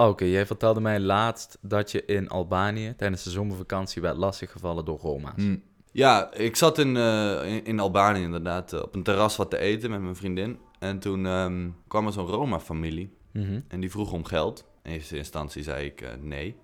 Oh, Oké, jij vertelde mij laatst dat je in Albanië tijdens de zomervakantie werd lastiggevallen door Roma's. Hm. Ja, ik zat in, eh, in, in Albanië inderdaad eh, op een terras wat te eten met mijn vriendin. En toen ehm, kwam er zo'n Roma-familie Mhm. en die vroeg om geld. In eerste instantie zei ik eh, nee.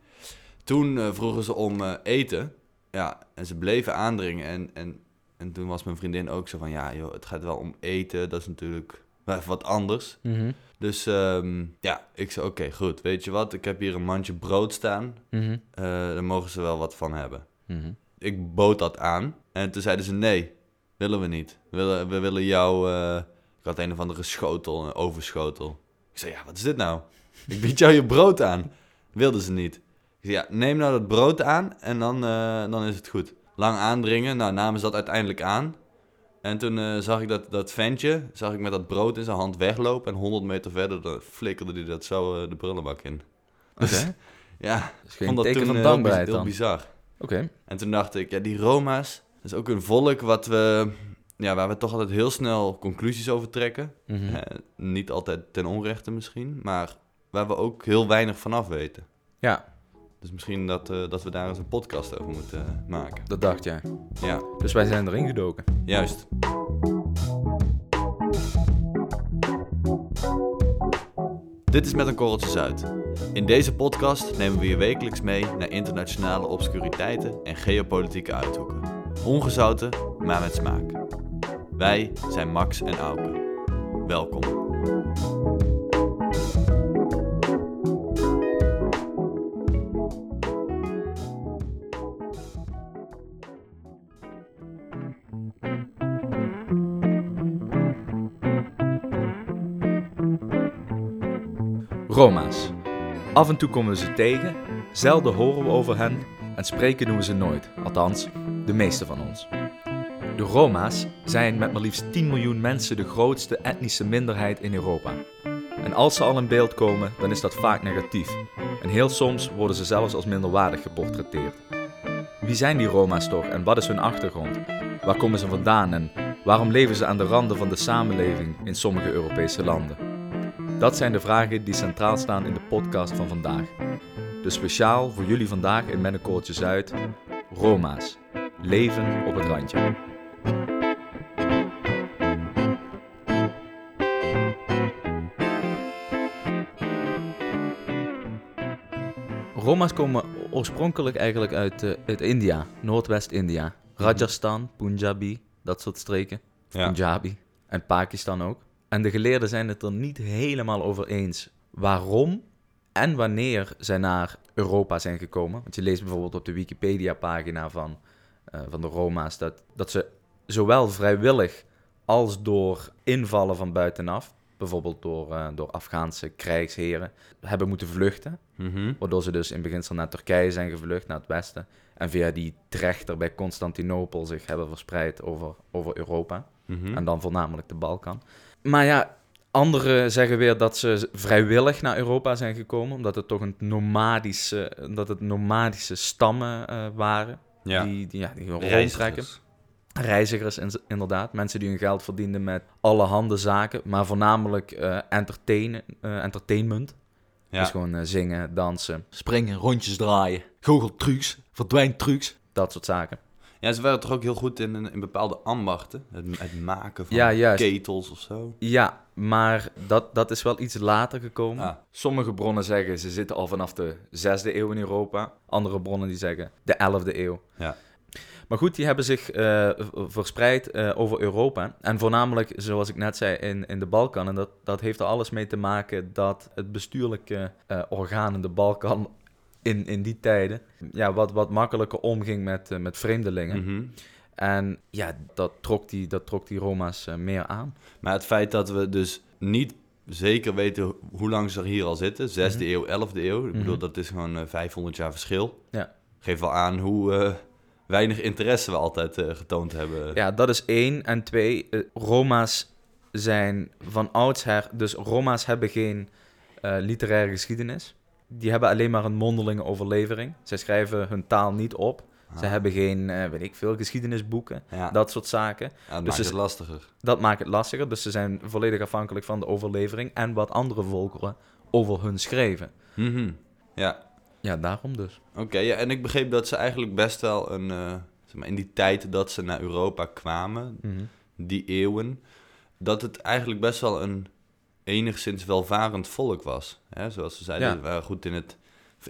Toen vroegen ze om eten. Ja, en ze bleven aandringen. En, en, en toen was mijn vriendin ook zo van... Ja, joh, het gaat wel om eten. Dat is natuurlijk wel even wat anders. Mhm. Dus ehm, ja, ik zei oké, goed. Weet je wat? Ik heb hier een mandje brood staan. Eh, daar mogen ze wel wat van hebben. Mhm. Ik bood dat aan. En toen zeiden ze nee, willen we niet. We willen, we willen jou... eh, ik had een of andere schotel, een overschotel. Ik zei, ja, wat is dit nou? Ik bied jou je brood aan. Wilden ze niet. Ik zei, ja, neem nou dat brood aan en dan, eh, dan is het goed. Lang aandringen, nou namen ze dat uiteindelijk aan. En toen eh, zag ik dat, dat ventje, zag ik met dat brood in zijn hand weglopen. En 100 meter verder dan flikkerde hij dat zo eh, de prullenbak in. Dus, Oké. ja, geen vond dat teken toen van eh, heel, bizar. Oké. En toen dacht ik, ja, die Roma's, dat is ook een volk wat we, ja, waar we toch altijd heel snel conclusies over trekken. Mhm. Niet altijd ten onrechte misschien, maar waar we ook heel weinig vanaf weten. Ja, Dus misschien dat, eh, dat we daar eens een podcast over moeten eh, maken. dat dacht jij. Ja, Dus wij zijn erin gedoken. juist. Dit is Met een Korreltje Zuid. In deze podcast nemen we je wekelijks mee naar internationale obscuriteiten en geopolitieke uithoeken. Ongezouten, maar met smaak. Wij zijn Max en Auke. Welkom. Roma's. Af en toe komen we ze tegen, zelden horen we over hen en spreken doen we ze nooit. Althans, de meeste van ons. De Roma's zijn met maar liefst 10 miljoen mensen de grootste etnische minderheid in Europa. En als ze al in beeld komen, dan is dat vaak negatief. En heel soms worden ze zelfs als minderwaardig geportretteerd. Wie zijn die Roma's toch en wat is hun achtergrond? Waar komen ze vandaan en waarom leven ze aan de randen van de samenleving in sommige Europese landen? Dat zijn de vragen die centraal staan in de podcast van vandaag. Dus speciaal voor jullie vandaag in Mennekoortje Zuid, Roma's. Leven op het randje. Roma's komen oorspronkelijk eigenlijk uit, eh, uit India, Noordwest-India. Rajasthan, Punjabi, dat soort streken. Ja. Punjabi en Pakistan ook. En de geleerden zijn het er niet helemaal over eens waarom en wanneer zij naar Europa zijn gekomen. Want je leest bijvoorbeeld op de Wikipedia-pagina van, eh, van de Roma's dat, dat ze zowel vrijwillig als door invallen van buitenaf, bijvoorbeeld door, eh, door Afghaanse krijgsheren, hebben moeten vluchten. Mhm. Waardoor ze dus in beginsel naar Turkije zijn gevlucht, naar het westen. En via die trechter bij Constantinopel zich hebben verspreid over, over Europa. Mhm. En dan voornamelijk de Balkan. Maar ja, anderen zeggen weer dat ze vrijwillig naar Europa zijn gekomen. Omdat het toch een nomadische, omdat het nomadische stammen eh, waren. Ja. Die, die, ja, die rondtrekken. Reizigers. Reizigers in- inderdaad. Mensen die hun geld verdienden met allerhande zaken. Maar voornamelijk eh, entertainen, eh, entertainment. Ja. Dus gewoon zingen, dansen, Springen, rondjes draaien, goocheltrucs, verdwijntrucs. dat soort zaken. Ja, ze waren toch ook heel goed in, in bepaalde ambachten. Het, het maken van Ja, ketels of zo. Ja, maar dat, dat is wel iets later gekomen. Ah. Sommige bronnen zeggen ze zitten al vanaf de 6e eeuw in Europa. Andere bronnen die zeggen de 11e eeuw. Ja. Maar goed, die hebben zich eh, verspreid eh, over Europa. En voornamelijk, zoals ik net zei, in, in de Balkan. En dat, dat heeft er alles mee te maken dat het bestuurlijke eh, orgaan in de Balkan in, in die tijden ja, wat, wat makkelijker omging met, eh, met vreemdelingen. Mhm. En ja, dat trok die, dat trok die Roma's eh, meer aan. Maar het feit dat we dus niet zeker weten hoe lang ze er hier al zitten, 6e Mhm. eeuw, 11e eeuw, ik bedoel, Mhm. dat is gewoon eh, 500 jaar verschil. Ja. Geeft wel aan hoe weinig interesse we altijd getoond hebben. Ja, dat is één. En twee, Roma's zijn van oudsher... Dus Roma's hebben geen literaire geschiedenis. Die hebben alleen maar een mondelinge overlevering. Zij schrijven hun taal niet op. Ze Ah, hebben geen, eh, weet ik veel, geschiedenisboeken. ja, Dat soort zaken. ja, dat dus maakt is- het lastiger. Dat maakt het lastiger. Dus ze zijn volledig afhankelijk van de overlevering. En wat andere volkeren over hun schreven. Mhm. Ja, Ja, daarom dus. oké. ja, en ik begreep dat ze eigenlijk best wel een... eh, zeg maar, in die tijd dat ze naar Europa kwamen, Mhm. die eeuwen... dat het eigenlijk best wel een enigszins welvarend volk was. Hè? Zoals ze zeiden, ze waren goed in het,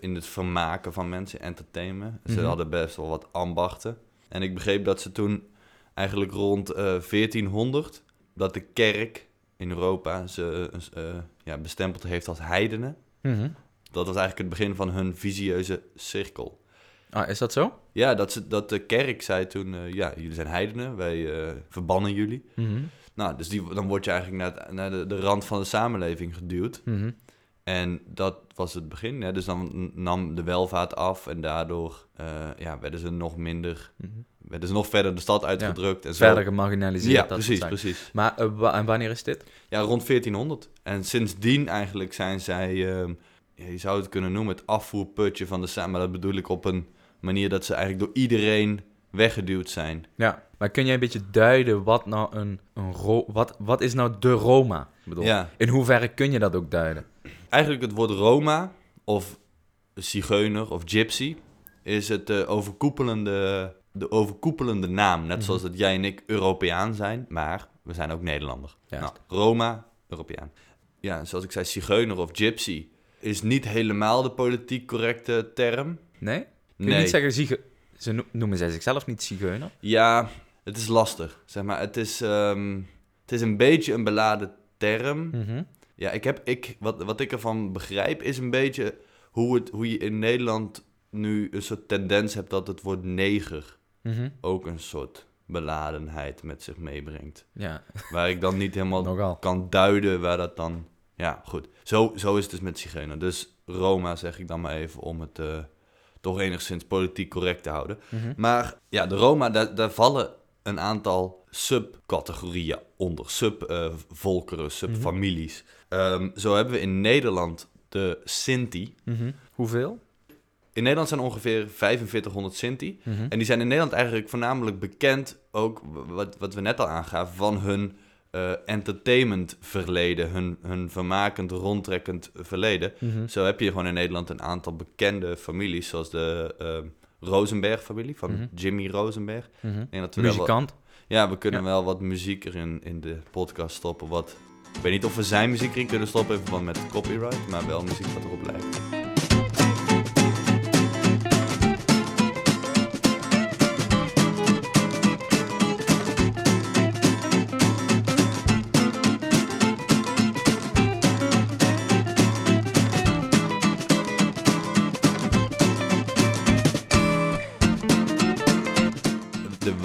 in het vermaken van mensen, entertainen. Ze Mhm. hadden best wel wat ambachten. En ik begreep dat ze toen eigenlijk rond eh 1400... dat de kerk in Europa ze eh, ja, bestempeld heeft als heidenen. Mhm. Dat was eigenlijk het begin van hun visieuze cirkel. Ah, is dat zo? Ja, dat, ze, dat de kerk zei toen, eh, ja, jullie zijn heidenen, wij eh, verbannen jullie. Mhm. Nou, dus die, dan word je eigenlijk naar, de, de rand van de samenleving geduwd. Mhm. En dat was het begin. Hè? Dus dan nam de welvaart af en daardoor eh, ja, werden ze nog minder, Mhm. werden ze nog verder de stad uitgedrukt. En zo. Verder gemarginaliseerd. Ja, dat precies, precies. Maar eh, en wanneer is dit? Ja, rond 1400. En sindsdien eigenlijk zijn zij, ja, je zou het kunnen noemen, het afvoerputje van de samen. Maar dat bedoel ik op een manier dat ze eigenlijk door iedereen weggeduwd zijn. Ja. Maar kun jij een beetje duiden wat nou een, een ro wat, wat is nou de Roma? Bedoel, Ja, In hoeverre kun je dat ook duiden? eigenlijk het woord Roma of zigeuner of gypsy is het eh, overkoepelende, de overkoepelende naam. Net Mhm. zoals dat jij en ik Europeaan zijn, maar we zijn ook Nederlander. Juist. Nou, Roma, Europeaan. Ja, zoals ik zei, zigeuner of gypsy is niet helemaal de politiek correcte term. Nee? Kun je niet zeggen. Ze no- noemen zij zichzelf niet zigeuner? Ja, het is lastig. Zeg maar, het is, ehm, het is een beetje een beladen term. Mhm. Ja, ik heb, ik, wat, wat ik ervan begrijp is een beetje hoe, het, hoe je in Nederland nu een soort tendens hebt dat het woord neger Mhm. ook een soort beladenheid met zich meebrengt. Ja, Waar ik dan niet helemaal kan duiden waar dat dan... Ja, goed. Zo, zo is het dus met Zigeuner. Dus Roma zeg ik dan maar even om het eh, toch enigszins politiek correct te houden. Mhm. Maar ja, de Roma, daar, daar vallen een aantal subcategorieën onder. Subvolkeren, subfamilies. Ehm, zo hebben we in Nederland de Sinti. Mhm. Hoeveel? In Nederland zijn ongeveer 4500 Sinti. Mhm. En die zijn in Nederland eigenlijk voornamelijk bekend, ook wat, wat we net al aangaven, van hun eh, entertainment verleden, hun, hun vermakend, rondtrekkend verleden. Mhm. Zo heb je gewoon in Nederland een aantal bekende families, zoals de eh, Rosenberg-familie van Mhm. Jimmy Rosenberg. Dat we daar wel- Muzikant? ja, we kunnen Ja. wel wat muziek erin in de podcast stoppen. Wat, ik weet niet of we zijn muziek erin kunnen stoppen in verband met copyright, maar wel muziek wat erop lijkt.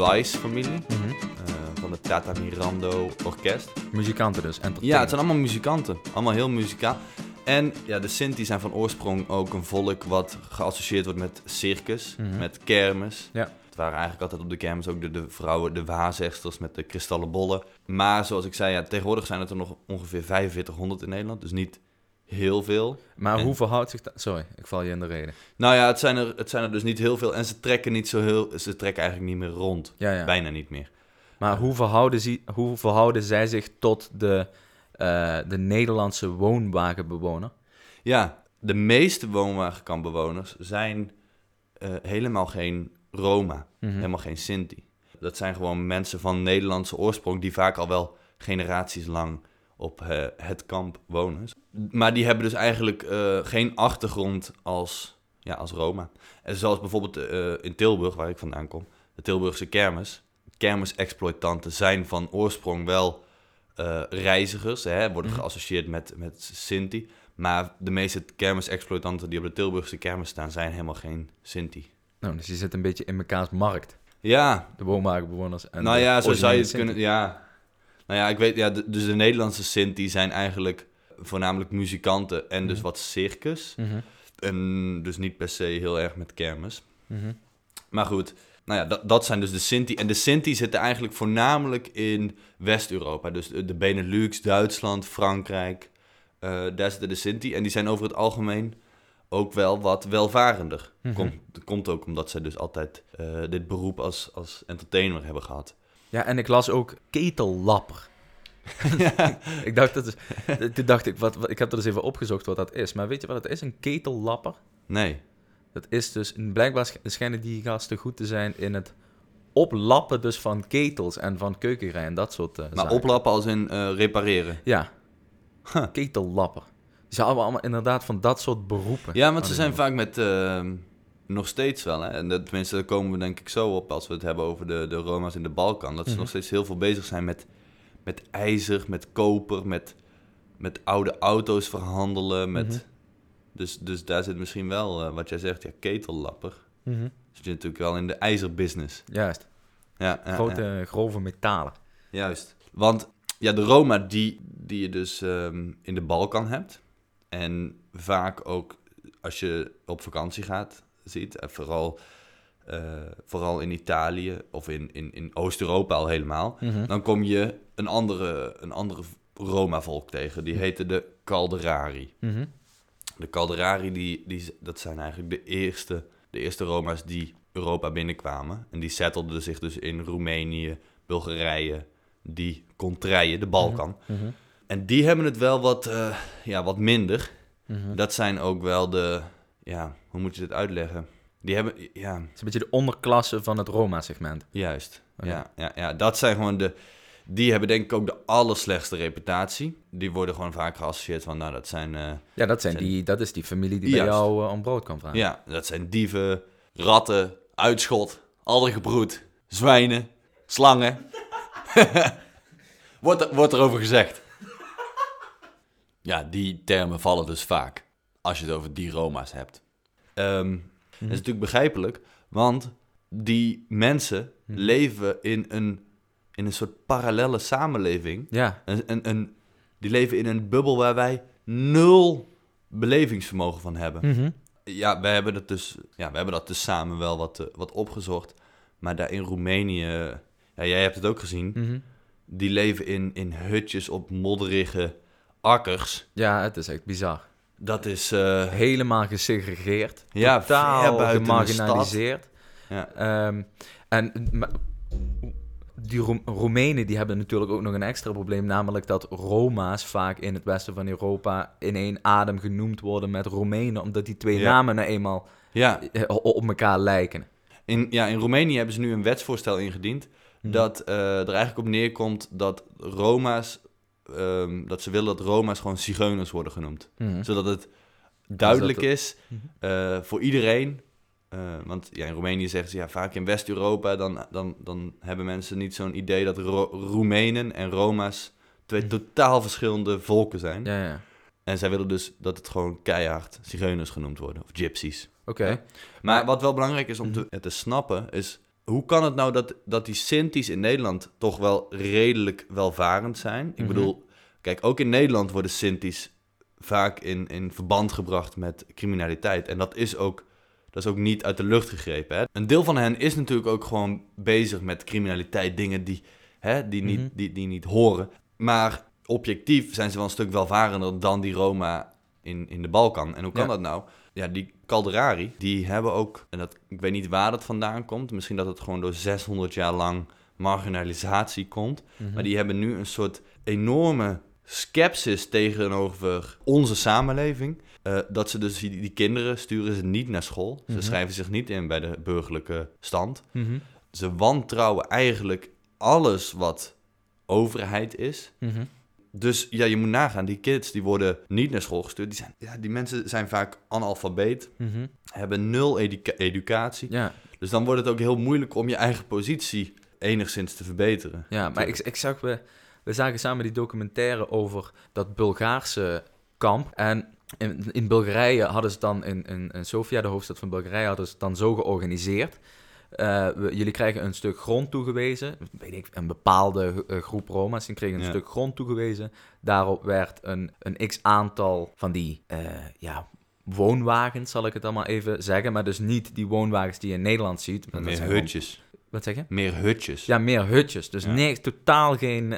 De Weiss-familie Mhm. eh, van het Tata Mirando Orkest. Muzikanten dus. Ja, het zijn allemaal muzikanten. Allemaal heel muzikaal. En ja, de Sinti zijn van oorsprong ook een volk wat geassocieerd wordt met circus, Mhm. met kermis. Ja. Het waren eigenlijk altijd op de kermis ook de, de vrouwen, de waarzegsters met de kristallen bollen. Maar zoals ik zei, ja, tegenwoordig zijn het er nog ongeveer 4500 in Nederland. Dus niet heel veel. Maar En- hoe verhoudt zich dat... Sorry, ik val je in de reden. Nou ja, het zijn er, het zijn er dus niet heel veel. En ze trekken niet zo heel... Ze trekken eigenlijk niet meer rond. Ja, ja. Bijna niet meer. Maar hoe verhouden, zie, hoe verhouden zij zich tot de, eh, de Nederlandse woonwagenbewoner? Ja, de meeste woonwagenkampbewoners zijn eh, helemaal geen Roma, Mhm. helemaal geen Sinti. Dat zijn gewoon mensen van Nederlandse oorsprong die vaak al wel generaties lang op eh, het kamp wonen. Maar die hebben dus eigenlijk eh, geen achtergrond als, ja, als Roma. En zoals bijvoorbeeld eh, in Tilburg, waar ik vandaan kom, de Tilburgse kermis. Kermisexploitanten zijn van oorsprong wel reizigers, hè, worden Mhm. geassocieerd met, met Sinti. Maar de meeste kermisexploitanten die op de Tilburgse kermis staan, zijn helemaal geen Sinti. Nou, dus je zit een beetje in mekaars markt. Ja, De woonwagenbewoners en nou ja, zo zou je het kunnen. Ja. Nou ja, ik weet, ja, de- dus de Nederlandse Sinti zijn eigenlijk voornamelijk muzikanten en dus Mhm. wat circus. Mhm, En dus niet per se heel erg met kermis. mhm. Maar goed, nou ja, dat, dat zijn dus de Sinti. En de Sinti zitten eigenlijk voornamelijk in West-Europa. Dus de Benelux, Duitsland, Frankrijk. eh, daar zitten de Sinti. En die zijn over het algemeen ook wel wat welvarender. Mhm. Komt, dat komt ook omdat ze dus altijd eh, dit beroep als, als entertainer hebben gehad. Ja, en ik las ook ketellapper. ik dacht, dat is, toen dacht ik, wat, wat- ik heb er dus even opgezocht wat dat is. Maar weet je wat het is? Een ketellapper. Nee. Dat is dus, blijkbaar sch- schijnen die gasten goed te zijn in het oplappen dus van ketels en van keukenrij en dat soort eh, Maar zaken. oplappen als in eh, repareren. Ja, Huh. ketellapper. Ze hebben allemaal inderdaad van dat soort beroepen. Ja, want ze zijn vaak met... ehm, nog steeds wel, hè. En dat, tenminste, daar komen we denk ik zo op als we het hebben over de, de Roma's in de Balkan. Dat ze Mhm. nog steeds heel veel bezig zijn met, met ijzer, met koper, met, met oude auto's verhandelen. Met, Mhm. dus, dus daar zit misschien wel, eh, wat jij zegt, ja, ketellapper. Mhm. Zit je natuurlijk wel in de ijzerbusiness. Juist, Ja, ja, grote, ja. grove metalen. Juist. Want ja, de Roma die, die je dus ehm, in de Balkan hebt. En vaak ook als je op vakantie gaat, ziet. En vooral, eh, vooral in Italië of in, in, in Oost-Europa al helemaal. Mhm. Dan kom je een andere, een andere Roma-volk tegen. Die heette de Calderari. Mhm. De Calderari, die, die, dat zijn eigenlijk de eerste, de eerste Roma's die Europa binnenkwamen. En die settelden zich dus in Roemenië, Bulgarije, die contraien, de Balkan. Mhm. En die hebben het wel wat, eh, ja, wat minder. Dat zijn ook wel de, ja, hoe moet je dit uitleggen? Die hebben, ja, Het is een beetje de onderklasse van het Roma-segment. juist. Ja, ja, ja, dat zijn gewoon de, die hebben denk ik ook de allerslechtste reputatie. Die worden gewoon vaak geassocieerd van, nou, dat zijn... eh, Ja, dat, zijn Zijn- die, dat is die familie die bij jou eh, om brood kan vragen. Ja, dat zijn dieven, ratten, uitschot, addergebroed, zwijnen, slangen. wordt, er, wordt erover gezegd. Ja, die termen vallen dus vaak als je het over die Roma's hebt. Ehm, Dat is natuurlijk begrijpelijk, want die mensen Mhm. leven in een, in een soort parallelle samenleving. Ja, Een, een, een, die leven in een bubbel waar wij nul belevingsvermogen van hebben. Mhm. Ja, wij hebben dat dus, ja, we hebben dat dus samen wel wat, eh, wat opgezocht. Maar daar in Roemenië, ja, jij hebt het ook gezien, Mhm. die leven in, in hutjes op modderige akkers. ja, het is echt bizar. Dat is, eh, Helemaal gesegregeerd. Ja, totaal gemarginaliseerd. ja, Ehm, en die Roem- Roemenen die hebben natuurlijk ook nog een extra probleem, namelijk dat Roma's vaak in het westen van Europa in één adem genoemd worden met Roemenen, omdat die twee Ja. namen nou eenmaal ja, eh, op elkaar lijken. in, ja, in Roemenië hebben ze nu een wetsvoorstel ingediend. Mhm. Dat eh, er eigenlijk op neerkomt dat Roma's, ehm, dat ze willen dat Roma's gewoon zigeuners worden genoemd. Mhm. Zodat het duidelijk dat- is eh, voor iedereen. eh, want ja, in Roemenië zeggen ze ja, vaak in West-Europa, dan, dan, dan hebben mensen niet zo'n idee dat Ro- Roemenen en Roma's twee Mhm. totaal verschillende volken zijn. Ja, ja. En zij willen dus dat het gewoon keihard zigeuners genoemd worden, of gypsies. Oké. Ja. Maar wat wel belangrijk is om te, te snappen, is hoe kan het nou dat, dat die Sinti's in Nederland toch wel redelijk welvarend zijn? Ik Mhm. bedoel, kijk, ook in Nederland worden Sinti's vaak in, in verband gebracht met criminaliteit. En dat is ook, dat is ook niet uit de lucht gegrepen. Hè? Een deel van hen is natuurlijk ook gewoon bezig met criminaliteit, dingen die, hè, die, niet, Mhm. die, die niet horen. Maar objectief zijn ze wel een stuk welvarender dan die Roma in, in de Balkan. En hoe kan Ja. dat nou? Ja, die Calderari, die hebben ook, en dat, ik weet niet waar dat vandaan komt. Misschien dat het gewoon door 600 jaar lang marginalisatie komt. Mhm. Maar die hebben nu een soort enorme skepsis tegenover onze samenleving. Eh, dat ze dus die, die kinderen sturen ze niet naar school. Ze Mhm. schrijven zich niet in bij de burgerlijke stand. Mhm. Ze wantrouwen eigenlijk alles wat overheid is. Dus ja, je moet nagaan, die kids die worden niet naar school gestuurd. Die, zijn, ja, die mensen zijn vaak analfabeet, Mhm. hebben nul educa- educatie. Ja, Dus dan wordt het ook heel moeilijk om je eigen positie enigszins te verbeteren. ja, maar ik, ik zag, we, we zagen samen die documentaire over dat Bulgaarse kamp. En in, in Bulgarije hadden ze dan, in, in, in Sofia, de hoofdstad van Bulgarije, hadden ze het dan zo georganiseerd. Eh, we- jullie krijgen een stuk grond toegewezen, weet ik, een bepaalde eh, groep Roma's, die kregen een Ja. stuk grond toegewezen. Daarop werd een, een x-aantal van die, eh, ja, woonwagens, zal ik het allemaal even zeggen. Maar dus niet die woonwagens die je in Nederland ziet. dat Meer hutjes. Wat zeg je? Meer hutjes. Ja, meer hutjes. Dus Ja. nee, totaal geen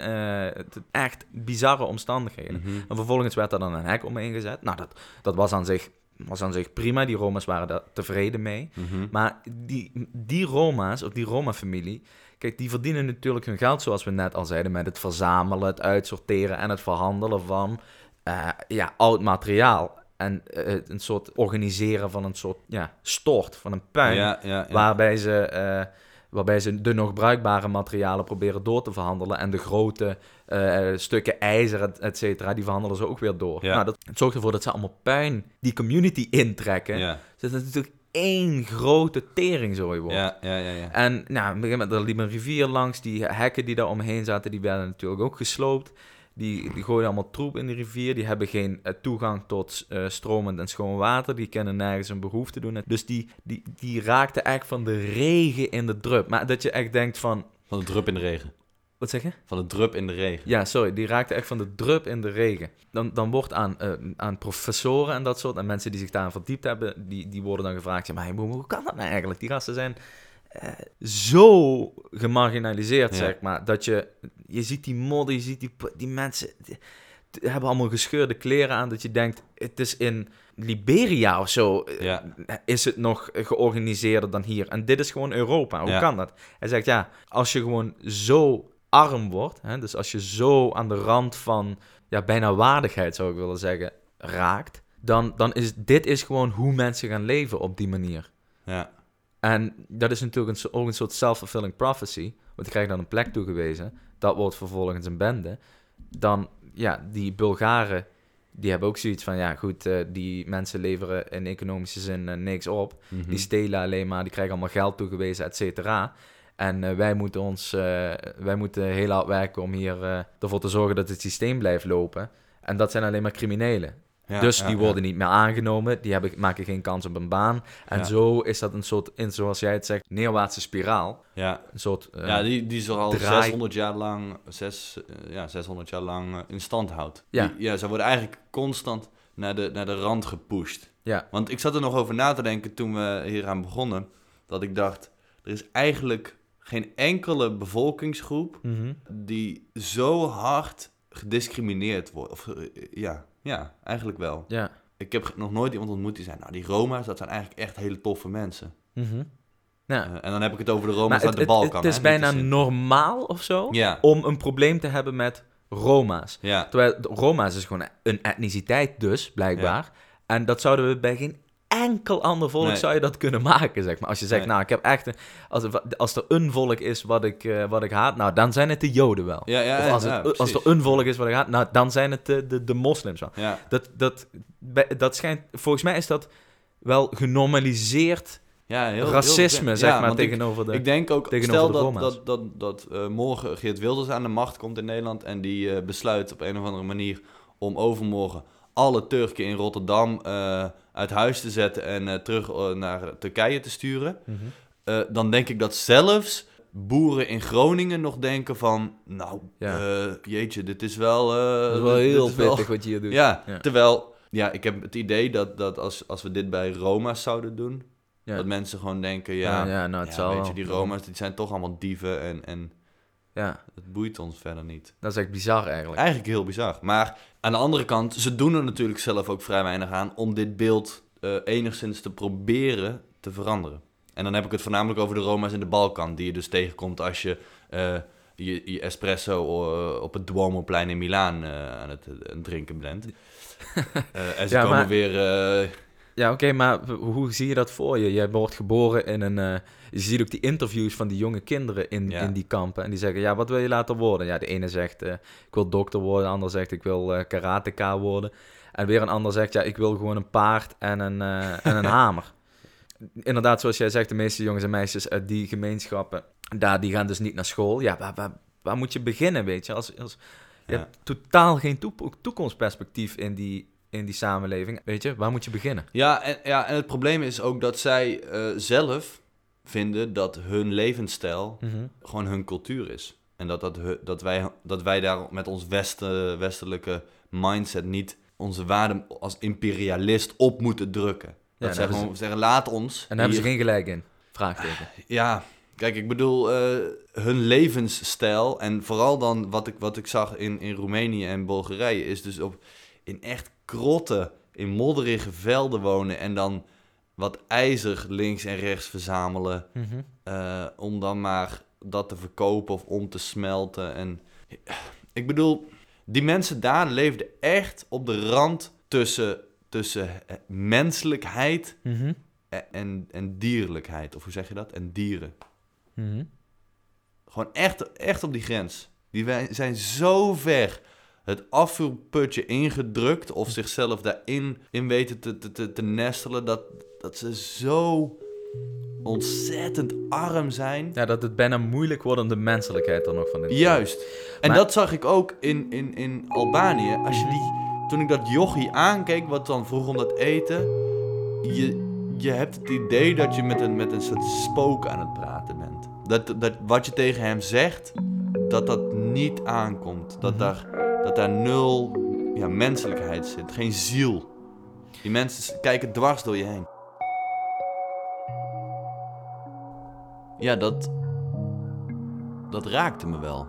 echt bizarre omstandigheden. Mhm. En vervolgens werd er dan een hek omheen gezet. Nou, dat, dat was aan zich was aan zich prima. Die Roma's waren daar tevreden mee. Mhm. Maar die, die Roma's, of die Roma-familie, kijk, die verdienen natuurlijk hun geld, zoals we net al zeiden, met het verzamelen, het uitsorteren en het verhandelen van eh, ja, oud materiaal. En eh, een soort organiseren van een soort ja, stort, van een puin, Ja, ja, ja. waarbij, ze, eh, waarbij ze de nog bruikbare materialen proberen door te verhandelen en de grote eh, stukken ijzer, et, et cetera, die verhandelen ze ook weer door. Ja. Nou, dat het zorgt ervoor dat ze allemaal puin die community intrekken. ja. Dus dat is natuurlijk één grote teringzooi wordt. Ja, ja, ja, ja. En nou, op een gegeven moment, er liep een rivier langs. Die hekken die daar omheen zaten, die werden natuurlijk ook gesloopt. Die, die gooien allemaal troep in de rivier. Die hebben geen eh, toegang tot eh, stromend en schoon water. Die kunnen nergens een behoefte doen. Dus die, die, die raakten echt van de regen in de drup. Maar dat je echt denkt van... Van de drup in de regen. Wat zeg je? Van de drup in de regen. Ja, sorry, die raakte echt van de drup in de regen. Dan, dan wordt aan, eh, aan professoren en dat soort, en mensen die zich daarin verdiept hebben, die, die worden dan gevraagd, ja, maar hoe, hoe kan dat nou eigenlijk? Die gasten zijn zo gemarginaliseerd, Ja. zeg maar, dat je, je ziet die modder, je ziet die, die mensen, die, hebben allemaal gescheurde kleren aan, dat je denkt, het is in Liberia of zo, eh, Ja. is het nog georganiseerder dan hier. En dit is gewoon Europa. Hoe Ja. kan dat? Hij zegt, ja, als je gewoon zo arm wordt, hè, dus als je zo aan de rand van ja, bijna waardigheid, zou ik willen zeggen, raakt, dan, dan is dit is gewoon hoe mensen gaan leven op die manier. Ja. En dat is natuurlijk een, ook een soort self-fulfilling prophecy, want die krijgt dan een plek toegewezen, dat wordt vervolgens een bende. Dan, ja, die Bulgaren, die hebben ook zoiets van, ja goed, eh, die mensen leveren in economische zin eh, niks op. Mhm. Die stelen alleen maar, die krijgen allemaal geld toegewezen, et cetera. En eh, wij moeten ons, wij moeten heel hard werken om hier ervoor te zorgen dat het systeem blijft lopen. En dat zijn alleen maar criminelen. Ja, dus ja, die ja. worden niet meer aangenomen, die hebben, maken geen kans op een baan. En zo is dat een soort, in, zoals jij het zegt, neerwaartse spiraal. Ja, Een soort, eh, ja die, die ze al draai- 600 jaar lang, zes, eh, ja, 600 jaar lang eh, in stand houdt. Ja. Die- ja, ze worden eigenlijk constant naar de, naar de rand gepusht. ja, Want ik zat er nog over na te denken toen we hier aan begonnen. Dat ik dacht, er is eigenlijk geen enkele bevolkingsgroep mhm. die zo hard gediscrimineerd wordt. Of, ja, ja, eigenlijk wel. ja. Ik heb nog nooit iemand ontmoet die zei, nou die Roma's, dat zijn eigenlijk echt hele toffe mensen. mhm. ja. Eh, en dan heb ik het over de Roma's uit de Balkan. het is hè, bijna normaal of zo Ja, om een probleem te hebben met Roma's. ja, Terwijl Roma's is gewoon een etniciteit dus, blijkbaar. En dat zouden we bij geen enkel ander volk Nee. zou je dat kunnen maken, zeg maar. Als je zegt, Nee. nou, ik heb echt... Een, als, er, als er een volk is wat ik, eh, wat ik haat, nou, dan zijn het de Joden wel. ja, ja, of als, ja, het, als er een volk is wat ik haat, nou, dan zijn het de, de, de moslims wel. Ja, Dat, dat, dat schijnt... Volgens mij is dat wel genormaliseerd ja, heel, racisme, heel, zeg ja, maar, want ik- tegenover de... Ik denk ook, tegenover stel de dat, dat, dat, dat eh, morgen Geert Wilders aan de macht komt in Nederland en die eh, besluit op een of andere manier om overmorgen alle Turken in Rotterdam eh, uit huis te zetten en eh, terug eh, naar Turkije te sturen. Mhm. Dan denk ik dat zelfs boeren in Groningen nog denken van, nou, Ja. jeetje, dit is wel... Dat is wel heel is wel- pittig wat je hier doet. Ja, Ja. terwijl, ja, ik heb het idee dat, dat als, als we dit bij Roma's zouden doen, Ja. dat mensen gewoon denken, Ja, ja, nou, het ja, zal weet je, die Roma's die zijn toch allemaal dieven en, en Ja, het boeit ons verder niet. dat is echt bizar eigenlijk. Eigenlijk heel bizar. Maar aan de andere kant, ze doen er natuurlijk zelf ook vrij weinig aan om dit beeld eh, enigszins te proberen te veranderen. En dan heb ik het voornamelijk over de Roma's in de Balkan, die je dus tegenkomt als je eh, je, je espresso eh, op het Duomoplein in Milaan aan het drinken bent. En ze Ja, komen maar- weer... Ja, oké, maar hoe zie je dat voor je? Jij wordt geboren in een... eh, je ziet ook die interviews van die jonge kinderen in, Ja. in die kampen. En die zeggen, ja, wat wil je later worden? Ja, de ene zegt, eh, ik wil dokter worden. De ander zegt, ik wil eh karateka worden. En weer een ander zegt, ja, ik wil gewoon een paard en een, en een hamer. Inderdaad, zoals jij zegt, de meeste jongens en meisjes uit die gemeenschappen... Daar, die gaan dus niet naar school. Ja, waar, waar, waar moet je beginnen, weet je? Als, als, je Ja. hebt totaal geen toekomstperspectief in die, in die samenleving. Weet je, waar moet je beginnen? Ja en, ja, en het probleem is ook dat zij eh, zelf vinden dat hun levensstijl Mhm. gewoon hun cultuur is. En dat, dat, dat, wij, dat wij daar met ons westen, westelijke mindset niet onze waarden als imperialist op moeten drukken. Dat daar zij gewoon zeggen, laat ons. En daar hebben ze geen gelijk in. Vraagteken. Ja, kijk, ik bedoel, eh, hun levensstijl en vooral dan wat ik, wat ik zag in, in Roemenië en Bulgarije is dus op in echt krotte in modderige velden wonen en dan wat ijzer links en rechts verzamelen. Mhm. eh, om dan maar dat te verkopen of om te smelten. En ik bedoel, die mensen daar leefden echt op de rand tussen, tussen eh, menselijkheid Mhm. en, en, en dierlijkheid. Of hoe zeg je dat? En dieren. Mhm. Gewoon echt, echt op die grens. Die wij- zijn zo ver het afvuurputje ingedrukt of zichzelf daarin in weten te, te, te, te nestelen, dat, dat ze zo ontzettend arm zijn. Ja, dat het bijna moeilijk wordt om de menselijkheid er nog van in te Juist. En dat zag ik ook in, in, in Albanië. Als je die, toen ik dat jochie aankeek, wat dan vroeg om dat eten, je, je hebt het idee dat je met een, met een soort spook aan het praten bent. Dat, dat wat je tegen hem zegt, dat dat niet aankomt. Dat, Mhm. daar, dat daar nul ja, menselijkheid zit, geen ziel. Die mensen kijken dwars door je heen. Ja, dat, dat raakte me wel.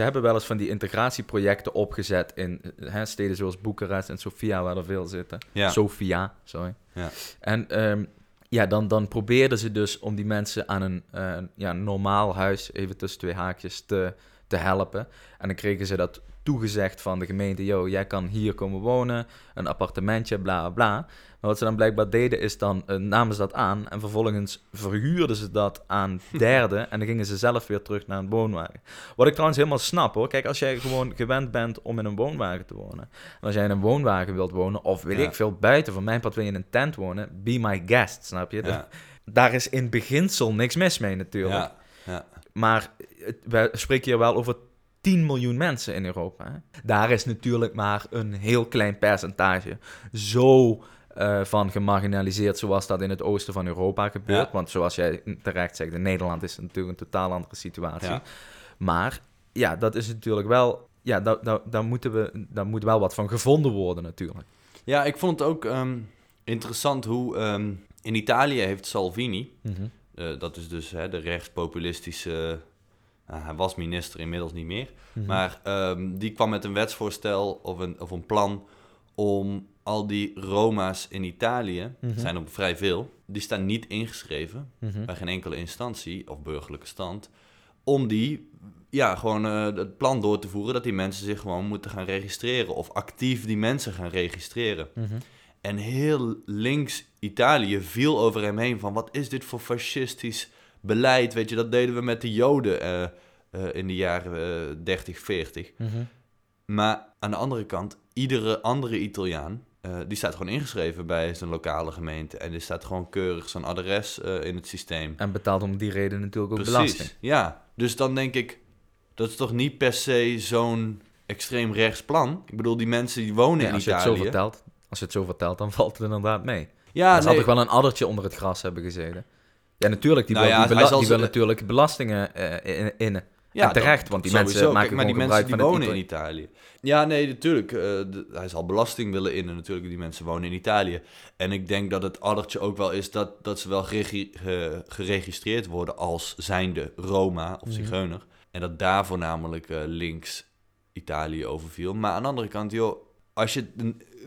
Ze hebben wel eens van die integratieprojecten opgezet in hè, steden zoals Boekarest en Sofia, waar er veel zitten. Ja. Sofia, sorry. Ja. En ehm, ja, dan, dan probeerden ze dus om die mensen aan een eh, ja, normaal huis, even tussen twee haakjes, te, te helpen. En dan kregen ze dat toegezegd van de gemeente, yo, jij kan hier komen wonen, een appartementje, bla bla. Maar wat ze dan blijkbaar deden is dan, eh, namen ze dat aan en vervolgens verhuurden ze dat aan derden en dan gingen ze zelf weer terug naar een woonwagen. Wat ik trouwens helemaal snap hoor. Kijk, als jij gewoon gewend bent om in een woonwagen te wonen. En als jij in een woonwagen wilt wonen, of weet Ja. ik veel, buiten van mijn pad wil je in een tent wonen, be my guest, snap je? Ja. Daar is in beginsel niks mis mee natuurlijk. Ja, ja. Maar we spreken hier wel over 10 miljoen mensen in Europa. Daar is natuurlijk maar een heel klein percentage zo eh, van gemarginaliseerd zoals dat in het oosten van Europa gebeurt. Ja. Want zoals jij terecht zegt, in Nederland is het natuurlijk een totaal andere situatie. Ja. Maar ja, dat is natuurlijk wel... Ja, daar, daar, daar, moeten we, daar moet wel wat van gevonden worden natuurlijk. Ja, ik vond het ook ehm, interessant hoe ehm, in Italië heeft Salvini, eh, dat is dus hè, de rechtspopulistische, nou, hij was minister inmiddels niet meer, Mhm. maar ehm, die kwam met een wetsvoorstel of een, of een plan om al die Roma's in Italië, Mhm. zijn er vrij veel, die staan niet ingeschreven Mhm. bij geen enkele instantie of burgerlijke stand, om die, ja, gewoon eh, het plan door te voeren dat die mensen zich gewoon moeten gaan registreren of actief die mensen gaan registreren. Mhm. En heel links Italië viel over hem heen van wat is dit voor fascistisch beleid? Weet je, dat deden we met de Joden eh, eh, in de jaren eh, 30, 40. Mhm. Maar aan de andere kant, iedere andere Italiaan, eh, die staat gewoon ingeschreven bij zijn lokale gemeente. En die staat gewoon keurig zijn adres eh, in het systeem. En betaalt om die reden natuurlijk ook belasting. ja. Dus dan denk ik, dat is toch niet per se zo'n extreem rechts plan? Ik bedoel, die mensen die wonen Nee, in als je het zo Italië... vertelt, als je het zo vertelt, dan valt het inderdaad mee. ja, zal nee, toch wel een addertje onder het gras hebben gezeten. Ja, natuurlijk. Die Nou wil, ja, die bela- wil natuurlijk belastingen eh, in- innen. Ja, en terecht, want die sowieso. mensen maken Kijk, maar die mensen die wonen in Italië. Ja, nee, natuurlijk. eh, hij zal belasting willen innen natuurlijk. Die mensen wonen in Italië. En ik denk dat het addertje ook wel is dat, dat ze wel geregi- ge- geregistreerd worden als zijnde Roma of Mhm. Zigeuner. En dat daar voornamelijk eh, links Italië overviel. Maar aan de andere kant, joh, als je,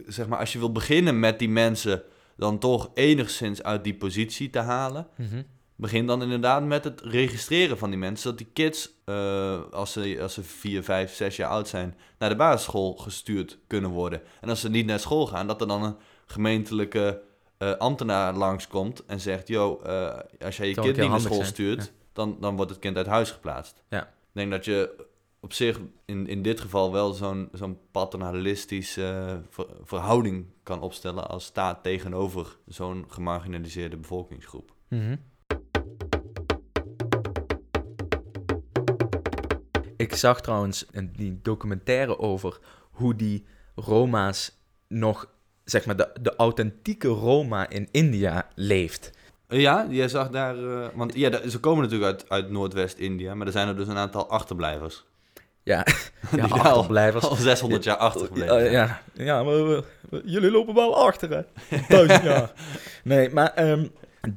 zeg maar, als je wil beginnen met die mensen dan toch enigszins uit die positie te halen. Mhm. Begin dan inderdaad met het registreren van die mensen. Zodat die kids, eh, als, ze, als ze 4, 5, 6 jaar oud zijn, naar de basisschool gestuurd kunnen worden. En als ze niet naar school gaan, dat er dan een gemeentelijke eh, ambtenaar langskomt en zegt: Yo, eh, als jij je kind niet naar school zijn, stuurt, ja. dan, dan wordt het kind uit huis geplaatst. Ja. Ik denk dat je op zich in, in dit geval wel zo'n zo'n paternalistische eh, ver- verhouding kan opstellen als staat tegenover zo'n gemarginaliseerde bevolkingsgroep. Mhm. Ik zag trouwens een, die documentaire over hoe die Roma's nog, zeg maar, de, de authentieke Roma in India leeft. Ja, jij zag daar... eh, want ja, ze komen natuurlijk uit, uit Noordwest-India, maar er zijn er dus een aantal achterblijvers. Ja, ja achterblijvers. Al 600 jaar achtergebleven. Ja, ja, maar we- we- jullie lopen wel achter, hè? Duizend jaar. Nee, maar ehm,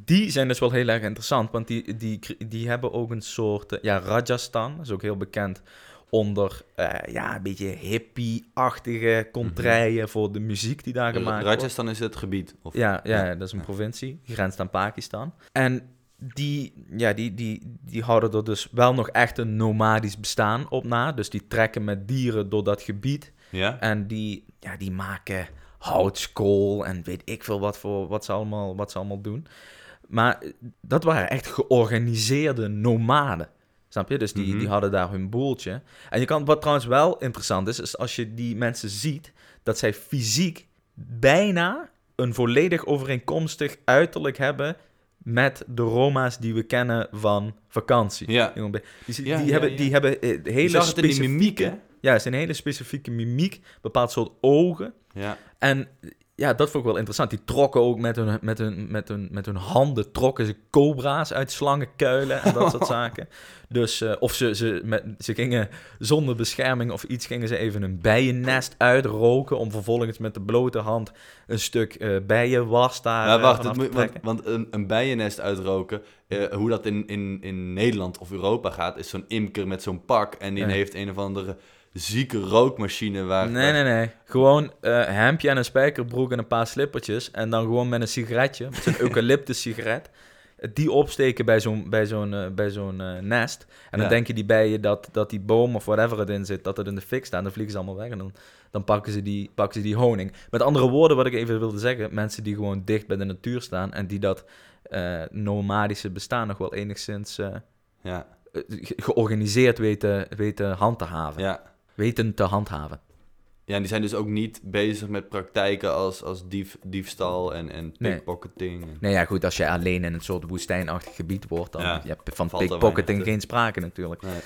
die zijn dus wel heel erg interessant, want die, die, die hebben ook een soort... eh, ja, Rajasthan is ook heel bekend onder eh, ja, een beetje hippie-achtige contraien voor de muziek die daar gemaakt wordt. Rajasthan is het gebied. Of, Ja, ja, Ja. dat is een provincie. Grenst aan Pakistan. En die, ja, die, die, die houden er dus wel nog echt een nomadisch bestaan op na. Dus die trekken met dieren door dat gebied. Ja? En die, ja, die maken houtskool en weet ik veel wat, voor, wat, ze allemaal, wat ze allemaal doen. Maar dat waren echt georganiseerde nomaden. Snap je? Dus die, Mhm. die hadden daar hun boeltje. En je kan, wat trouwens wel interessant is, is als je die mensen ziet, dat zij fysiek bijna een volledig overeenkomstig uiterlijk hebben met de Roma's die we kennen van vakantie. Ja. Die, Ja, hebben, ja. die hebben eh, hele specifieke... mimiek, hè? Ja, het is een hele specifieke mimiek, bepaald soort ogen. Ja. En ja, dat vond ik wel interessant. Die trokken ook met hun, met hun, met hun, met hun handen, trokken ze cobra's uit slangenkuilen en dat soort zaken. Dus, eh, of ze, ze, met, ze gingen zonder bescherming of iets, gingen ze even een bijennest uitroken om vervolgens met de blote hand een stuk eh bijenwas daar Ja, eh, wacht, het moet, want, een, een bijennest uitroken, hoe dat in, in, in Nederland of Europa gaat, is zo'n imker met zo'n pak en die heeft een of andere zieke rookmachine waar... Nee, nee, nee. Gewoon eh hemdje en een spijkerbroek en een paar slippertjes. En dan gewoon met een sigaretje, met zo'n eucalyptus sigaret. Die opsteken bij zo'n, bij zo'n, eh, bij zo'n eh, nest. En dan Ja. denken die bijen dat, dat die boom of whatever het in zit, dat het in de fik staat. Dan vliegen ze allemaal weg en dan, dan pakken, ze die, pakken ze die honing. Met andere woorden, wat ik even wilde zeggen. Mensen die gewoon dicht bij de natuur staan en die dat nomadische bestaan nog wel enigszins Ja, ge- georganiseerd weten, weten hand te haven. ja. Weten te handhaven. Ja, en die zijn dus ook niet bezig met praktijken als, als dief, diefstal en, en Nee. pickpocketing. Nee, ja, goed, als je alleen in een soort woestijnachtig gebied wordt, dan Ja, je hebt van valt er pickpocketing geen sprake natuurlijk. Nee.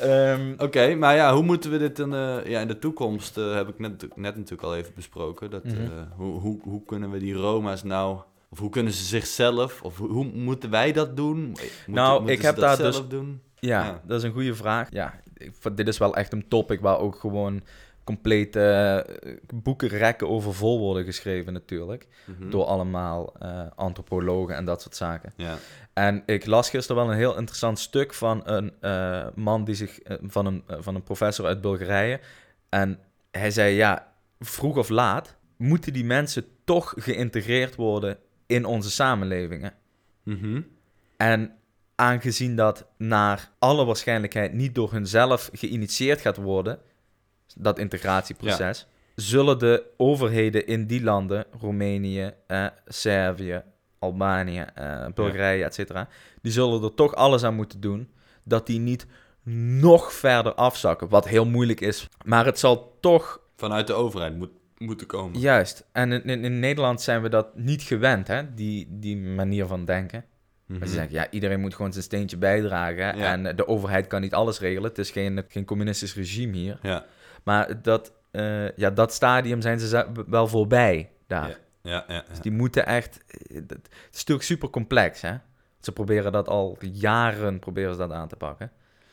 Ehm, Oké, maar ja, hoe moeten we dit dan... eh, ja, in de toekomst eh, heb ik net, net natuurlijk al even besproken. Dat, Mhm. eh, hoe, hoe, hoe kunnen we die Roma's nou... Of hoe kunnen ze zichzelf... Of hoe, hoe moeten wij dat doen? Nou, ik heb dat daar zelf dus- doen? ja, Ja. dat is een goede vraag. Ja, ik, dit is wel echt een topic waar ook gewoon complete eh, boekenrekken over vol worden geschreven natuurlijk. Mhm. Door allemaal eh, antropologen en dat soort zaken. Ja. En ik las gisteren wel een heel interessant stuk van een eh, man die zich, van, een, van een professor uit Bulgarije. En hij zei, ja, vroeg of laat moeten die mensen toch geïntegreerd worden in onze samenlevingen. Mhm. En aangezien dat naar alle waarschijnlijkheid niet door hunzelf geïnitieerd gaat worden, dat integratieproces, zullen de overheden in die landen, Roemenië, eh, Servië, Albanië, eh, Bulgarije, et cetera, die zullen er toch alles aan moeten doen dat die niet nog verder afzakken. Wat heel moeilijk is. Maar het zal toch Vanuit de overheid moet, moeten komen. juist. En in, in, in Nederland zijn we dat niet gewend, hè? Die, die manier van denken. Mhm. Maar ze zeggen, ja, iedereen moet gewoon zijn steentje bijdragen. Ja. En de overheid kan niet alles regelen. Het is geen, geen communistisch regime hier. Ja, Maar dat, eh, ja, dat stadium zijn ze wel voorbij daar. Ja. ja, ja. ja. Dus die moeten echt... eh, Het is natuurlijk super complex, hè? Ze proberen dat al jaren proberen ze dat aan te pakken.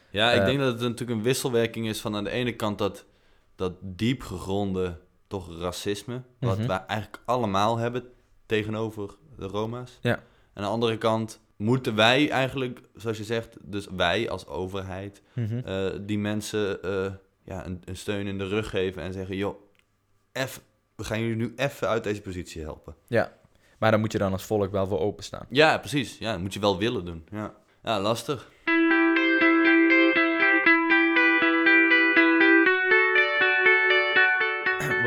Ja, ik Eh, denk dat het natuurlijk een wisselwerking is van aan de ene kant dat, dat diep gegronde toch racisme, wat Mhm. wij eigenlijk allemaal hebben tegenover de Roma's. Ja. Aan de andere kant moeten wij eigenlijk, zoals je zegt, dus wij als overheid, Mhm. eh, die mensen eh, ja, een, een steun in de rug geven en zeggen, joh, eff, we gaan jullie nu even uit deze positie helpen. Ja, maar daar moet je dan als volk wel voor openstaan. Ja, precies. Ja, dat moet je wel willen doen. Ja, ja lastig.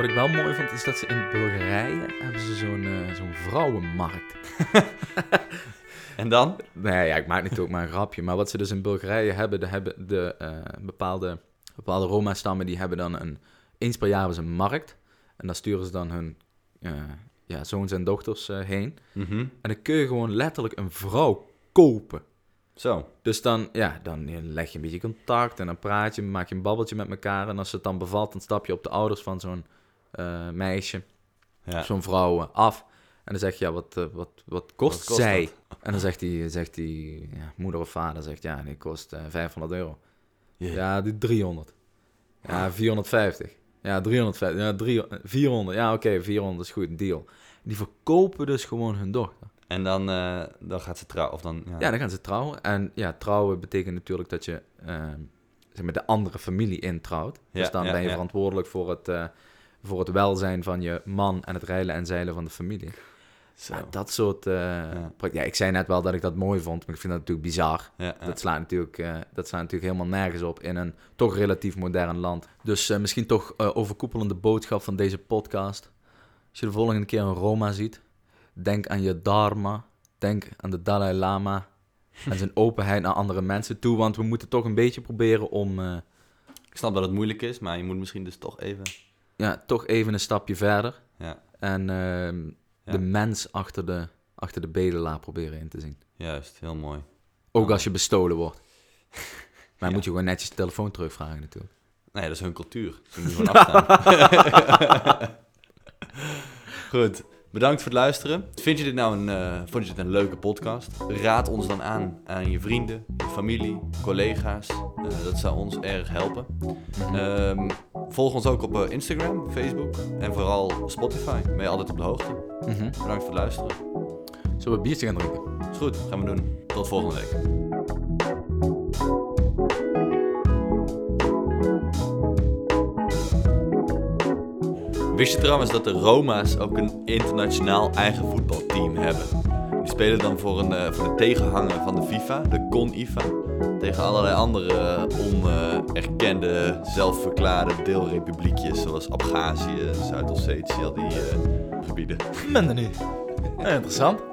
Wat ik wel mooi vond, is dat ze in Bulgarije hebben ze zo'n eh, zo'n vrouwenmarkt. En dan? Nee, ja, ik maak natuurlijk maar een grapje. Maar wat ze dus in Bulgarije hebben, de, hebben de eh, bepaalde, bepaalde Roma-stammen, die hebben dan een... Eens per jaar een markt. En dan sturen ze dan hun eh, ja, zoons en dochters heen. Mhm. En dan kun je gewoon letterlijk een vrouw kopen. Zo. Dus dan, ja, dan leg je een beetje contact en dan praat je, maak je een babbeltje met elkaar. En als het dan bevalt, dan stap je op de ouders van zo'n eh, meisje, Ja. zo'n vrouw eh, af. En dan zeg je, ja, wat, eh, wat, wat kost, zij? dat? En dan zegt die, zegt die ja, moeder of vader, zegt, ja, die kost eh, 500 euro. Ja, die 300. Ja, 450. Ja, 350. Ja, 300, 400. Ja, oké, 400 is goed, deal. Die verkopen dus gewoon hun dochter. En dan, eh, dan gaat ze trouwen. Of dan, ja. Ja, dan gaan ze trouwen. En ja, trouwen betekent natuurlijk dat je zeg maar de andere familie introuwt. Ja, dus dan ja, ben je verantwoordelijk voor het, voor het welzijn van je man en het reilen en zeilen van de familie. Zo. Ja, dat soort... eh, Ja. ik zei net wel dat ik dat mooi vond, maar ik vind dat natuurlijk bizar. Ja. Dat, slaat natuurlijk, eh, dat slaat natuurlijk helemaal nergens op in een toch relatief modern land. Dus eh, misschien toch overkoepelende boodschap van deze podcast. Als je de volgende keer een Roma ziet, denk aan je dharma. Denk aan de Dalai Lama en zijn openheid naar andere mensen toe. Want we moeten toch een beetje proberen om Ik snap dat het moeilijk is, maar je moet misschien dus toch even... ja, toch even een stapje verder. Ja, En ehm, de mens achter de, achter de bedelaar proberen in te zien. juist. Heel mooi. Ook als je bestolen wordt. Maar Ja. moet je gewoon netjes de telefoon terugvragen natuurlijk. Nee, dat is hun cultuur. Ze moeten gewoon afstaan. Goed. Bedankt voor het luisteren. Vind je dit nou een, eh, vond je dit een leuke podcast? Raad ons dan aan aan je vrienden, je familie, collega's. Eh, dat zou ons erg helpen. Ehm, volg ons ook op eh, Instagram, Facebook en vooral Spotify. Ben je altijd op de hoogte. Mhm. Bedankt voor het luisteren. Zullen we een biertje gaan drinken? Is goed, gaan we doen. Tot volgende week. Wist je trouwens dat de Roma's ook een internationaal eigen voetbalteam hebben? Die spelen dan voor, een, eh, voor de tegenhanger van de FIFA, de CON-IFA. Tegen allerlei andere onerkende, zelfverklaarde deelrepubliekjes zoals Abhazie, Zuid-Ossetië, al die eh, gebieden. Minder niet. interessant.